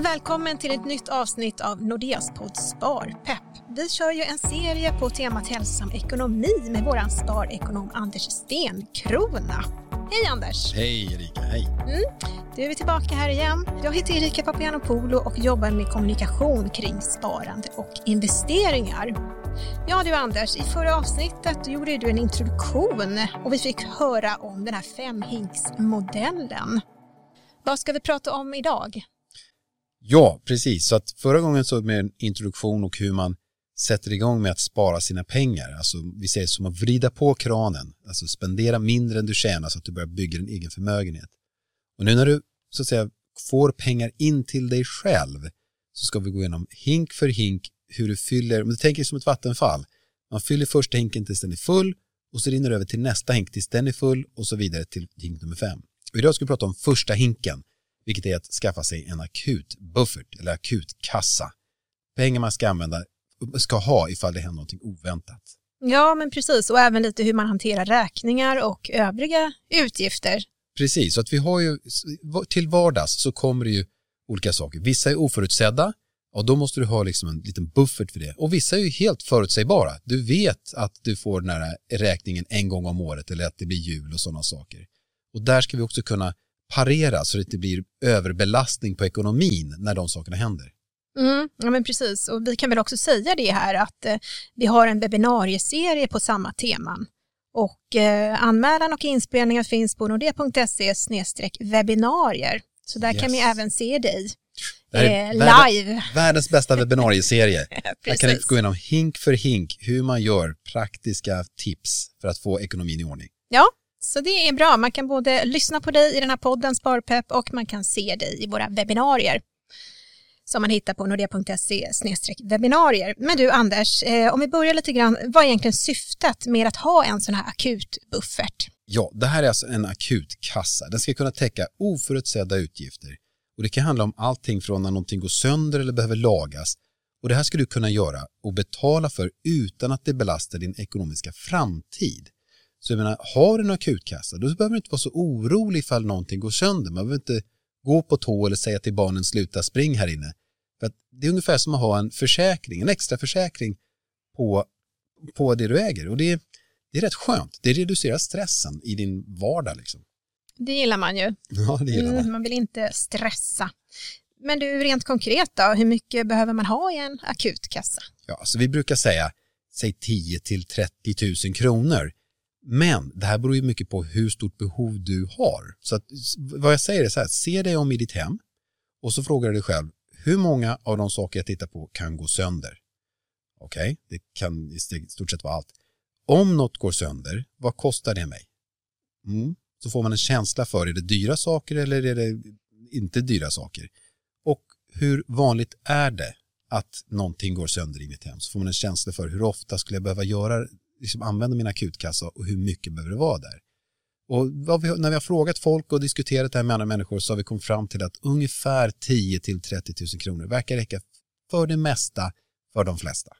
Välkommen till ett nytt avsnitt av Nordeas podd Sparpepp. Vi kör ju en serie på temat hälsosam ekonomi med våran sparekonom Anders Stenkrona. Hej Anders! Hej Erika, hej! Mm. Du är vi tillbaka här igen. Jag heter Erika Papagiannopoulou och jobbar med kommunikation kring sparande och investeringar. Ja du Anders, i förra avsnittet gjorde du en introduktion och vi fick höra om den här femhinksmodellen. Vad ska vi prata om idag? Ja, precis. Så att förra gången så med en introduktion och hur man sätter igång med att spara sina pengar. Alltså vi säger som att vrida på kranen, alltså spendera mindre än du tjänar så att du börjar bygga en egen förmögenhet. Och nu när du så att säga får pengar in till dig själv så ska vi gå igenom hink för hink hur du fyller, om du tänker som ett vattenfall, man fyller första hinken tills den är full och så rinner det över till nästa hink tills den är full och så vidare till hink nummer fem. Och idag ska vi prata om första hinken, vilket är att skaffa sig en akut buffert eller akut kassa. Pengar man ska använda, ska ha ifall det händer någonting oväntat. Ja, men precis. Och även lite hur man hanterar räkningar och övriga utgifter. Precis, så att vi har ju, till vardags så kommer det ju olika saker. Vissa är oförutsedda och då måste du ha liksom en liten buffert för det. Och vissa är ju helt förutsägbara. Du vet att du får den här räkningen en gång om året eller att det blir jul och sådana saker. Och där ska vi också kunna parera så det inte blir överbelastning på ekonomin när de sakerna händer. Mm, ja men precis, och vi kan väl också säga det här att eh, vi har en webbinarieserie på samma teman. Och eh, anmälan och inspelningar finns på nordea.se webbinarier. Så där yes. kan vi även se dig eh, live. Världens bästa webbinarieserie. Där kan ni gå igenom hink för hink hur man gör praktiska tips för att få ekonomin i ordning. Ja, så det är bra. Man kan både lyssna på dig i den här podden Sparpepp och man kan se dig i våra webbinarier som man hittar på nordea.se webbinarier. Men du Anders, eh, om vi börjar lite grann, vad är egentligen syftet med att ha en sån här akut buffert? Ja, det här är alltså en akut kassa. Den ska kunna täcka oförutsedda utgifter. Och det kan handla om allting från när någonting går sönder eller behöver lagas. Och det här ska du kunna göra och betala för utan att det belastar din ekonomiska framtid. Så jag menar, har du en akutkassa, då behöver du inte vara så orolig ifall någonting går sönder. Man behöver inte gå på tå eller säga till barnen sluta spring här inne. För det är ungefär som att ha en försäkring, en extra försäkring på, på det du äger. Och det, det är rätt skönt. Det reducerar stressen i din vardag. Liksom. Det gillar man ju. Ja, det gillar man. Mm, man vill inte stressa. Men du, rent konkret då, hur mycket behöver man ha i en akutkassa? Ja, så vi brukar säga, säg 10 till 30 000 kronor. Men det här beror ju mycket på hur stort behov du har. Så att, vad jag säger är så här, se dig om i ditt hem och så frågar du dig själv, hur många av de saker jag tittar på kan gå sönder? Okej, okay, det kan i stort sett vara allt. Om något går sönder, vad kostar det mig? Mm. Så får man en känsla för, är det dyra saker eller är det inte dyra saker? Och hur vanligt är det att någonting går sönder i mitt hem? Så får man en känsla för hur ofta skulle jag behöva göra liksom använda min akutkassa och hur mycket behöver det vara där. Och vi, när vi har frågat folk och diskuterat det här med andra människor så har vi kommit fram till att ungefär 10 till 30 000 kronor verkar räcka för det mesta för de flesta.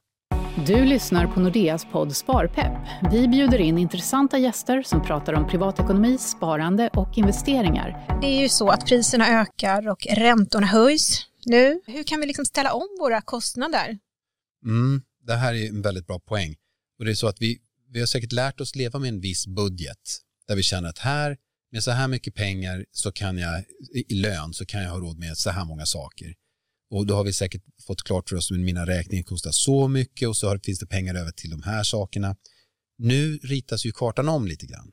Du lyssnar på Nordeas podd Sparpepp. Vi bjuder in intressanta gäster som pratar om privatekonomi, sparande och investeringar. Det är ju så att priserna ökar och räntorna höjs nu. Hur kan vi liksom ställa om våra kostnader? Mm, det här är en väldigt bra poäng. Och det är så att vi, vi har säkert lärt oss leva med en viss budget där vi känner att här med så här mycket pengar så kan jag i lön så kan jag ha råd med så här många saker. Och då har vi säkert fått klart för oss att mina räkningar kostar så mycket och så har, finns det pengar över till de här sakerna. Nu ritas ju kartan om lite grann.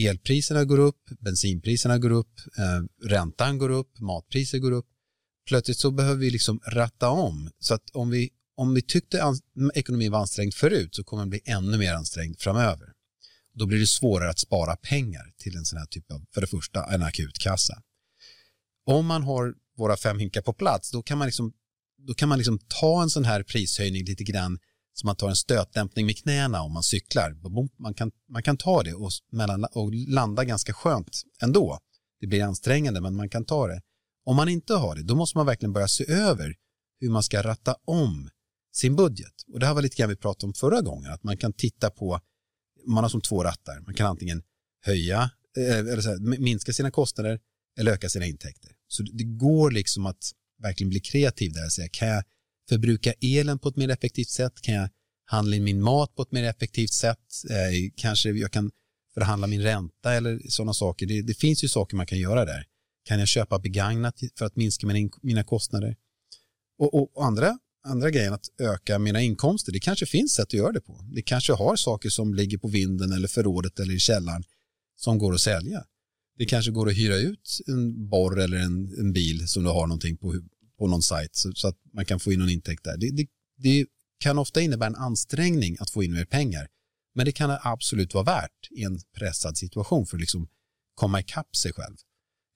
Elpriserna går upp, bensinpriserna går upp, eh, räntan går upp, matpriser går upp. Plötsligt så behöver vi liksom ratta om så att om vi om vi tyckte ekonomin var ansträngd förut så kommer den bli ännu mer ansträngd framöver. Då blir det svårare att spara pengar till en sån här typ av, för det första, en akutkassa. Om man har våra fem hinkar på plats, då kan man liksom, då kan man liksom ta en sån här prishöjning lite grann som man tar en stötdämpning med knäna om man cyklar. Man kan, man kan ta det och, mellan, och landa ganska skönt ändå. Det blir ansträngande, men man kan ta det. Om man inte har det, då måste man verkligen börja se över hur man ska ratta om sin budget. Och det här var lite grann vi pratade om förra gången, att man kan titta på, man har som två rattar, man kan antingen höja, eh, eller så här, minska sina kostnader eller öka sina intäkter. Så det går liksom att verkligen bli kreativ där och säga, kan jag förbruka elen på ett mer effektivt sätt? Kan jag handla in min mat på ett mer effektivt sätt? Eh, kanske jag kan förhandla min ränta eller sådana saker. Det, det, finns ju saker man kan göra där. Kan jag köpa begagnat för att minska mina, mina kostnader? Och, och, andra, andra grejen att öka mina inkomster, det kanske finns sätt att göra det på. Det kanske har saker som ligger på vinden eller förrådet eller i källaren som går att sälja. Det kanske går att hyra ut en borr eller en, en bil som du har någonting på, på någon sajt så, så, att man kan få in någon intäkt där. Det, det, det kan ofta innebära en ansträngning att få in mer pengar. Men det kan absolut vara värt i en pressad situation för att liksom komma ikapp sig själv.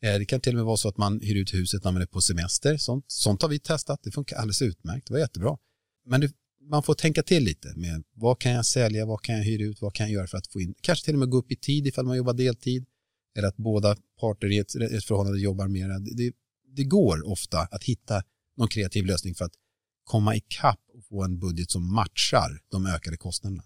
Eh, det kan till och med vara så att man hyr ut huset när man är på semester. Sånt, sånt har vi testat. Det funkar alldeles utmärkt. Det var jättebra. Men det, man får tänka till lite med vad kan jag sälja, vad kan jag hyra ut, vad kan jag göra för att få in, kanske till och med gå upp i tid ifall man jobbar deltid eller att båda parter i ett, ett förhållande jobbar mer. Det, det går ofta att hitta någon kreativ lösning för att komma ikapp och få en budget som matchar de ökade kostnaderna.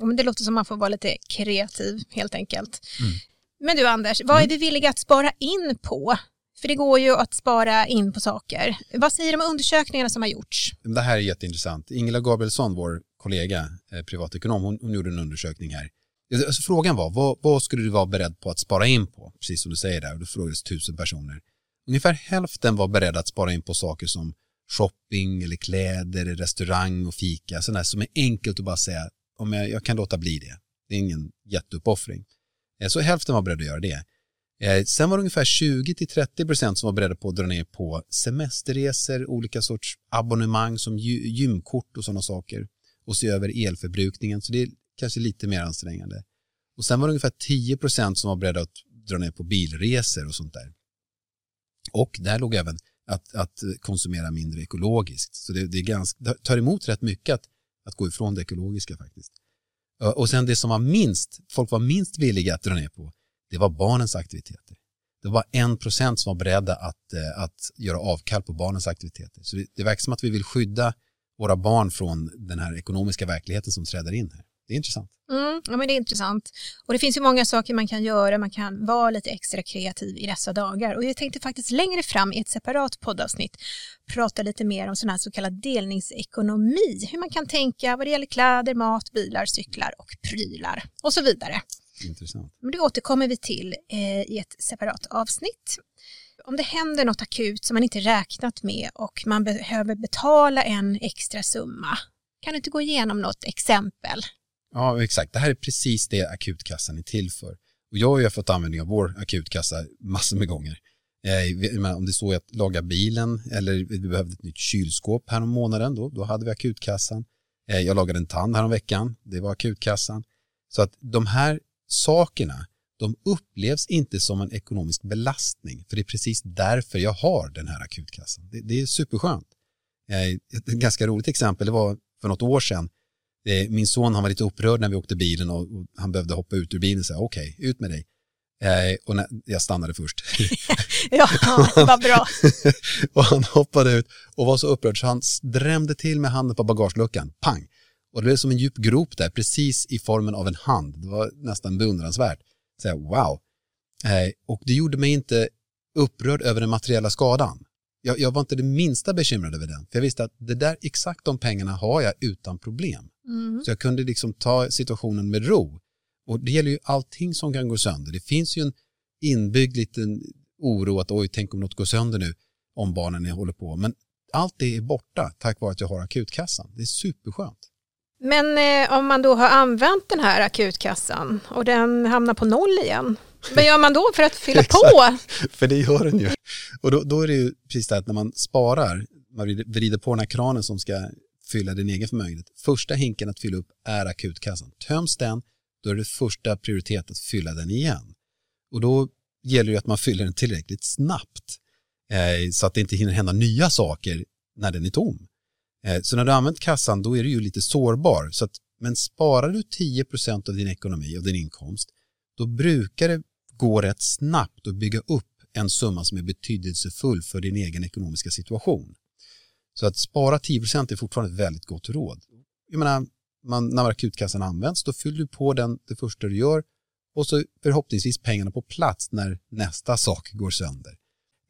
Men det låter som man får vara lite kreativ helt enkelt. Mm. Men du Anders, vad är vi villiga att spara in på? För det går ju att spara in på saker. Vad säger de undersökningarna som har gjorts? Det här är jätteintressant. Ingela Gabrielsson, vår kollega, eh, privatekonom, hon, hon gjorde en undersökning här. Alltså, frågan var, vad, vad, skulle du vara beredd på att spara in på? Precis som du säger där, och då frågades tusen personer. Ungefär hälften var beredda att spara in på saker som shopping eller kläder, restaurang och fika. Sådana som är enkelt att bara säga, om jag, jag kan låta bli det. Det är ingen jätteuppoffring. Eh, så hälften var beredda att göra det. Eh, sen var det ungefär 20-30% som var beredda på att dra ner på semesterresor, olika sorts abonnemang som gymkort och sådana saker och se över elförbrukningen. Så det är kanske lite mer ansträngande. Och sen var det ungefär 10% som var beredda att dra ner på bilresor och sånt där. Och där låg även att, att konsumera mindre ekologiskt. Så det, det, är ganska, det tar emot rätt mycket att, att gå ifrån det ekologiska faktiskt. Eh, och sen det som var minst, folk var minst villiga att dra ner på, det var barnens aktiviteter. Det var en procent som var beredda att, eh, att göra avkall på barnens aktiviteter. Så det, det verkar som att vi vill skydda våra barn från den här ekonomiska verkligheten som träder in här. Det är intressant. Mm, ja, men det är intressant. Och det finns ju många saker man kan göra. Man kan vara lite extra kreativ i dessa dagar. Och jag tänkte faktiskt längre fram i ett separat poddavsnitt prata lite mer om sån här så kallad delningsekonomi. Hur man kan tänka vad det gäller kläder, mat, bilar, cyklar och prylar och så vidare. Intressant. Men det återkommer vi till eh, i ett separat avsnitt. Om det händer något akut som man inte räknat med och man behöver betala en extra summa, kan du inte gå igenom något exempel? Ja, exakt. Det här är precis det akutkassan är till för. Och jag har ju fått användning av vår akutkassa massor med gånger. Eh, om det är så att laga bilen eller vi behövde ett nytt kylskåp här om månaden, då, då hade vi akutkassan. Eh, jag lagade en tand här om veckan, det var akutkassan. Så att de här sakerna, de upplevs inte som en ekonomisk belastning, för det är precis därför jag har den här akutkassan. Det, det är superskönt. Eh, ett ganska roligt exempel, det var för något år sedan, min son han var lite upprörd när vi åkte bilen och, han behövde hoppa ut ur bilen och säga okej, okay, ut med dig. Eh, och när, jag stannade först. ja, vad bra. och han hoppade ut och var så upprörd så han drämde till med handen på bagageluckan, pang. Och det blev som en djup grop där, precis i formen av en hand. Det var nästan beundransvärt. Så jag, wow. Eh, och det gjorde mig inte upprörd över den materiella skadan jag, jag, var inte det minsta bekymrad över den. För jag visste att det där, exakt de pengarna har jag utan problem. Mm. Så jag kunde liksom ta situationen med ro. Och det gäller ju allting som kan gå sönder. Det finns ju en inbyggd liten oro att oj, tänk om något går sönder nu om barnen håller på. Men allt det är borta tack vare att jag har akutkassan. Det är superskönt. Men eh, om man då har använt den här akutkassan och den hamnar på noll igen, vad gör man då för att fylla på? för det gör den ju. Och då, då är det ju precis det att när man sparar, man vrider på den här kranen som ska fylla din egen förmögenhet. Första hinken att fylla upp är akutkassan. Töms den, då är det första prioritet att fylla den igen. Och då gäller det att man fyller den tillräckligt snabbt eh, så att det inte hinner hända nya saker när den är tom. Eh, så när du har använt kassan då är du ju lite sårbar. Så att, men sparar du 10% av din ekonomi och din inkomst då brukar det gå rätt snabbt att bygga upp en summa som är betydelsefull för din egen ekonomiska situation. Så att spara 10% är fortfarande ett väldigt gott råd. Jag menar, man, när akutkassan används, då fyller du på den det första du gör och så förhoppningsvis pengarna på plats när nästa sak går sönder.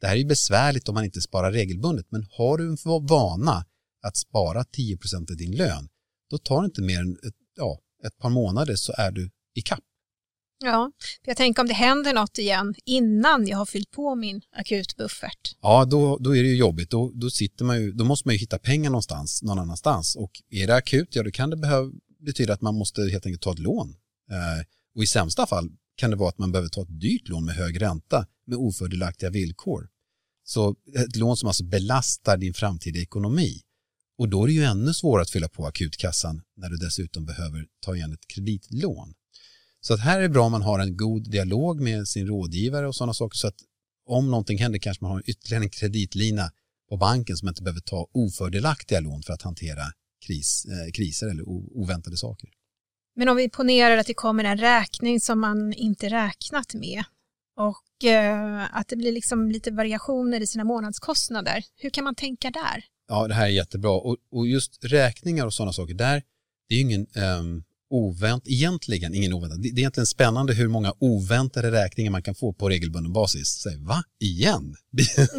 Det här är ju besvärligt om man inte sparar regelbundet, men har du en vana att spara 10% av din lön, då tar det inte mer än ett, ja, ett par månader så är du i kapp. Ja, jag tänker om det händer något igen innan jag har fyllt på min akutbuffert. Ja, då, då är det ju jobbigt. Då, då, sitter man ju, då måste man ju hitta pengar någonstans, någon annanstans. Och är det akut, ja då kan det behöva, betyda att man måste helt enkelt ta ett lån. Eh, och i sämsta fall kan det vara att man behöver ta ett dyrt lån med hög ränta med ofördelaktiga villkor. Så ett lån som alltså belastar din framtida ekonomi. Och då är det ju ännu svårare att fylla på akutkassan när du dessutom behöver ta igen ett kreditlån. Så att här är det bra om man har en god dialog med sin rådgivare och sådana saker så att om någonting händer kanske man har ytterligare en kreditlina på banken som inte behöver ta ofördelaktiga lån för att hantera kris, eh, kriser eller oväntade saker. Men om vi ponerar att det kommer en räkning som man inte räknat med och eh, att det blir liksom lite variationer i sina månadskostnader. Hur kan man tänka där? Ja, det här är jättebra och, och just räkningar och sådana saker där, det är ju ingen um, ovänt, egentligen ingen oväntad. Det är egentligen spännande hur många oväntade räkningar man kan få på regelbunden basis. Säg, va? Igen?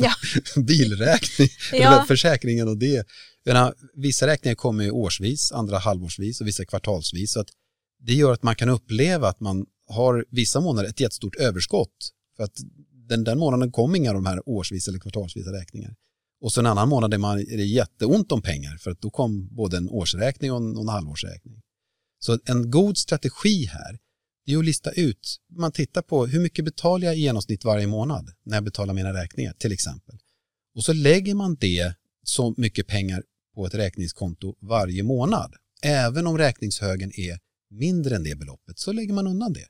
Ja. Bilräkning, ja. försäkringen och det. Menar, vissa räkningar kommer årsvis, andra halvårsvis och vissa kvartalsvis. Så att det gör att man kan uppleva att man har vissa månader ett jättestort överskott. För att den, den månaden kom inga av de här årsvis eller kvartalsvisa räkningar. Och så en annan månad är, man, är det jätteont om pengar för att då kom både en årsräkning och en, och en halvårsräkning. Så en god strategi här är att lista ut, man tittar på hur mycket betalar jag i genomsnitt varje månad när jag betalar mina räkningar till exempel. Och så lägger man det så mycket pengar på ett räkningskonto varje månad. Även om räkningshögen är mindre än det beloppet så lägger man undan det.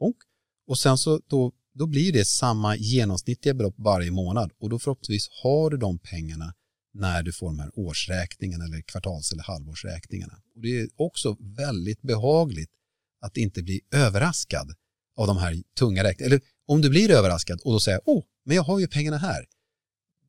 Och, och sen så då, då blir det samma genomsnittliga belopp varje månad och då förhoppningsvis har du de pengarna när du får de här årsräkningarna eller kvartals eller halvårsräkningarna. Och det är också väldigt behagligt att inte bli överraskad av de här tunga räkningarna. Eller om du blir överraskad och då säger åh, men jag har ju pengarna här.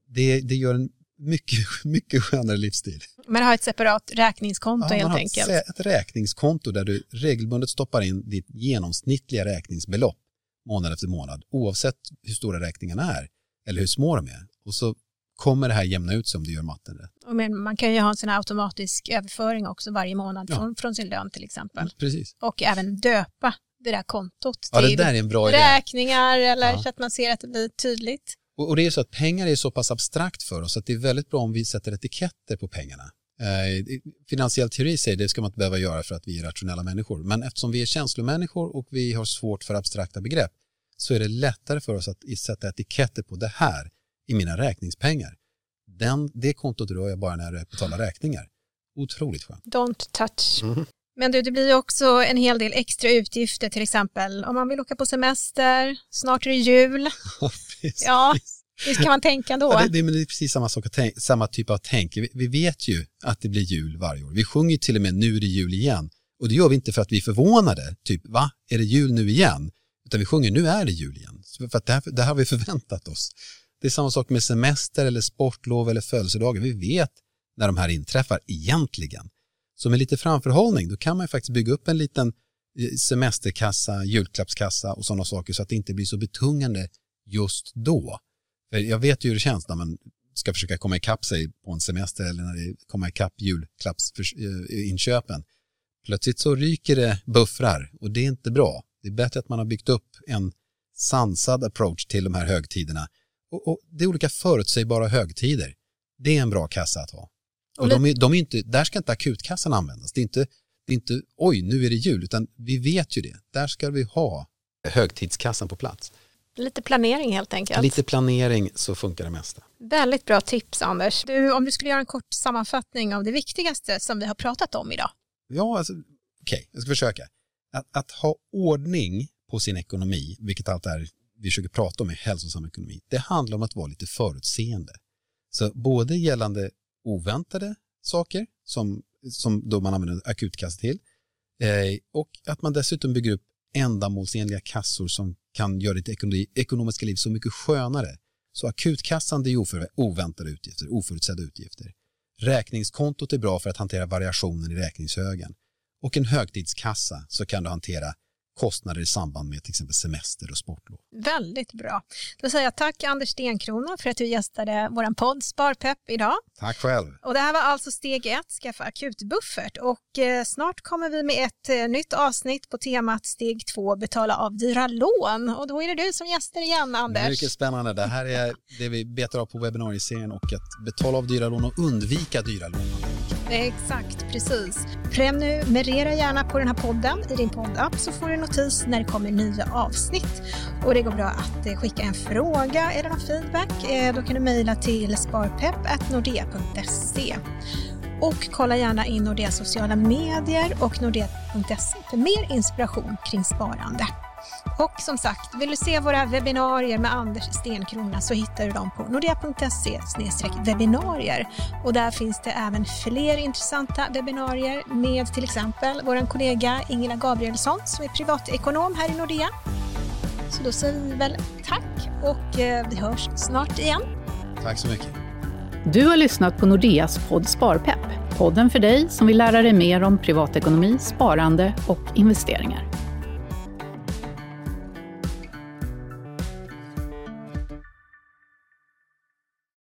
Det, det gör en mycket, mycket skönare livsstil. Men ha ett separat räkningskonto ja, helt enkelt. Ett räkningskonto där du regelbundet stoppar in ditt genomsnittliga räkningsbelopp månad efter månad oavsett hur stora räkningarna är eller hur små de är. Och så kommer det här jämna ut sig om du gör matten rätt. Men man kan ju ha en sån här automatisk överföring också varje månad ja. från, från sin lön till exempel. Precis. Och även döpa det där kontot till ja, det där är en bra räkningar idé. eller ja. så att man ser att det blir tydligt. Och, och, det är så att pengar är så pass abstrakt för oss att det är väldigt bra om vi sätter etiketter på pengarna. Eh, finansiell teori säger det ska man inte behöva göra för att vi är rationella människor. Men eftersom vi är känslomänniskor och vi har svårt för abstrakta begrepp så är det lättare för oss att sätta etiketter på det här i mina räkningspengar. Den, det kontot rör jag bara när jag betalar räkningar. Otroligt skönt. Don't touch. Mm. Men du, det blir ju också en hel del extra utgifter, till exempel om man vill åka på semester, snart är det jul. ja, hur kan man tänka då? Ja, det, det, det, är precis samma, sak, samma typ av tänk. Vi, vi, vet ju att det blir jul varje år. Vi sjunger till och med nu är det jul igen. Och det gör vi inte för att vi är förvånade, typ va, är det jul nu igen? Utan vi sjunger nu är det jul igen. För att det, här, det här har vi förväntat oss. Det är samma sak med semester eller sportlov eller födelsedagar. Vi vet när de här inträffar egentligen. Så med lite framförhållning då kan man ju faktiskt bygga upp en liten eh, semesterkassa, julklappskassa och sådana saker så att det inte blir så betungande just då. För jag vet ju hur det känns när man ska försöka komma ikapp sig på en semester eller när det kommer ikapp julklappsinköpen. Plötsligt så ryker det buffrar och det är inte bra. Det är bättre att man har byggt upp en sansad approach till de här högtiderna och, och det är olika förutsägbara högtider. Det är en bra kassa att ha. Och de är, de är inte, där ska inte akutkassan användas. Det är, inte, det är inte oj, nu är det jul, utan vi vet ju det. Där ska vi ha högtidskassan på plats. Lite planering helt enkelt. Lite planering så funkar det mesta. Väldigt bra tips Anders. Du, om du skulle göra en kort sammanfattning av det viktigaste som vi har pratat om idag. Ja, alltså, okej, okay, jag ska försöka. Att, att, ha ordning på sin ekonomi, vilket allt är vi försöker prata om är hälsosam ekonomi. Det handlar om att vara lite förutseende. Så både gällande oväntade saker som, som då man använder akutkassa till eh, och att man dessutom bygger upp ändamålsenliga kassor som kan göra ditt ekonomi, ekonomiska liv så mycket skönare. Så akutkassan det är oväntade utgifter, oförutsedda utgifter. Räkningskontot är bra för att hantera variationen i räkningshögen. Och en högtidskassa så kan du hantera kostnader i samband med till exempel semester och sportlov. Väldigt bra. Då säger jag tack Anders Stenkrona för att du gästade vår podd Sparpepp idag. Tack själv. Och det här var alltså steg ett, skaffa akutbuffert. Och eh, snart kommer vi med ett eh, nytt avsnitt på temat steg två, betala av dyra lån. Och då är det du som gäster igen Anders. Mycket spännande. Det här är det vi betar av på webbinarieserien och att betala av dyra lån och undvika dyra lån. Exakt, precis. Prenumerera gärna på den här podden i din poddapp så får du notis när det kommer nya avsnitt. Och det går bra att eh, skicka en fråga eller någon feedback. Eh, då kan du mejla till sparpepp.nordea.se. Och kolla gärna in Nordeas sociala medier och nordea.se för mer inspiration kring sparande. Och som sagt, vill du se våra webbinarier med Anders Stenkrona så hittar du dem på nordea.se webbinarier. Och där finns det även fler intressanta webbinarier med till exempel vår kollega Ingela Gabrielsson som är privatekonom här i Nordea. Så då säger vi väl tack och eh, vi hörs snart igen. Tack så mycket. Du har lyssnat på Nordeas podd Sparpepp. Podden för dig som vill lära dig mer om privatekonomi, sparande och investeringar.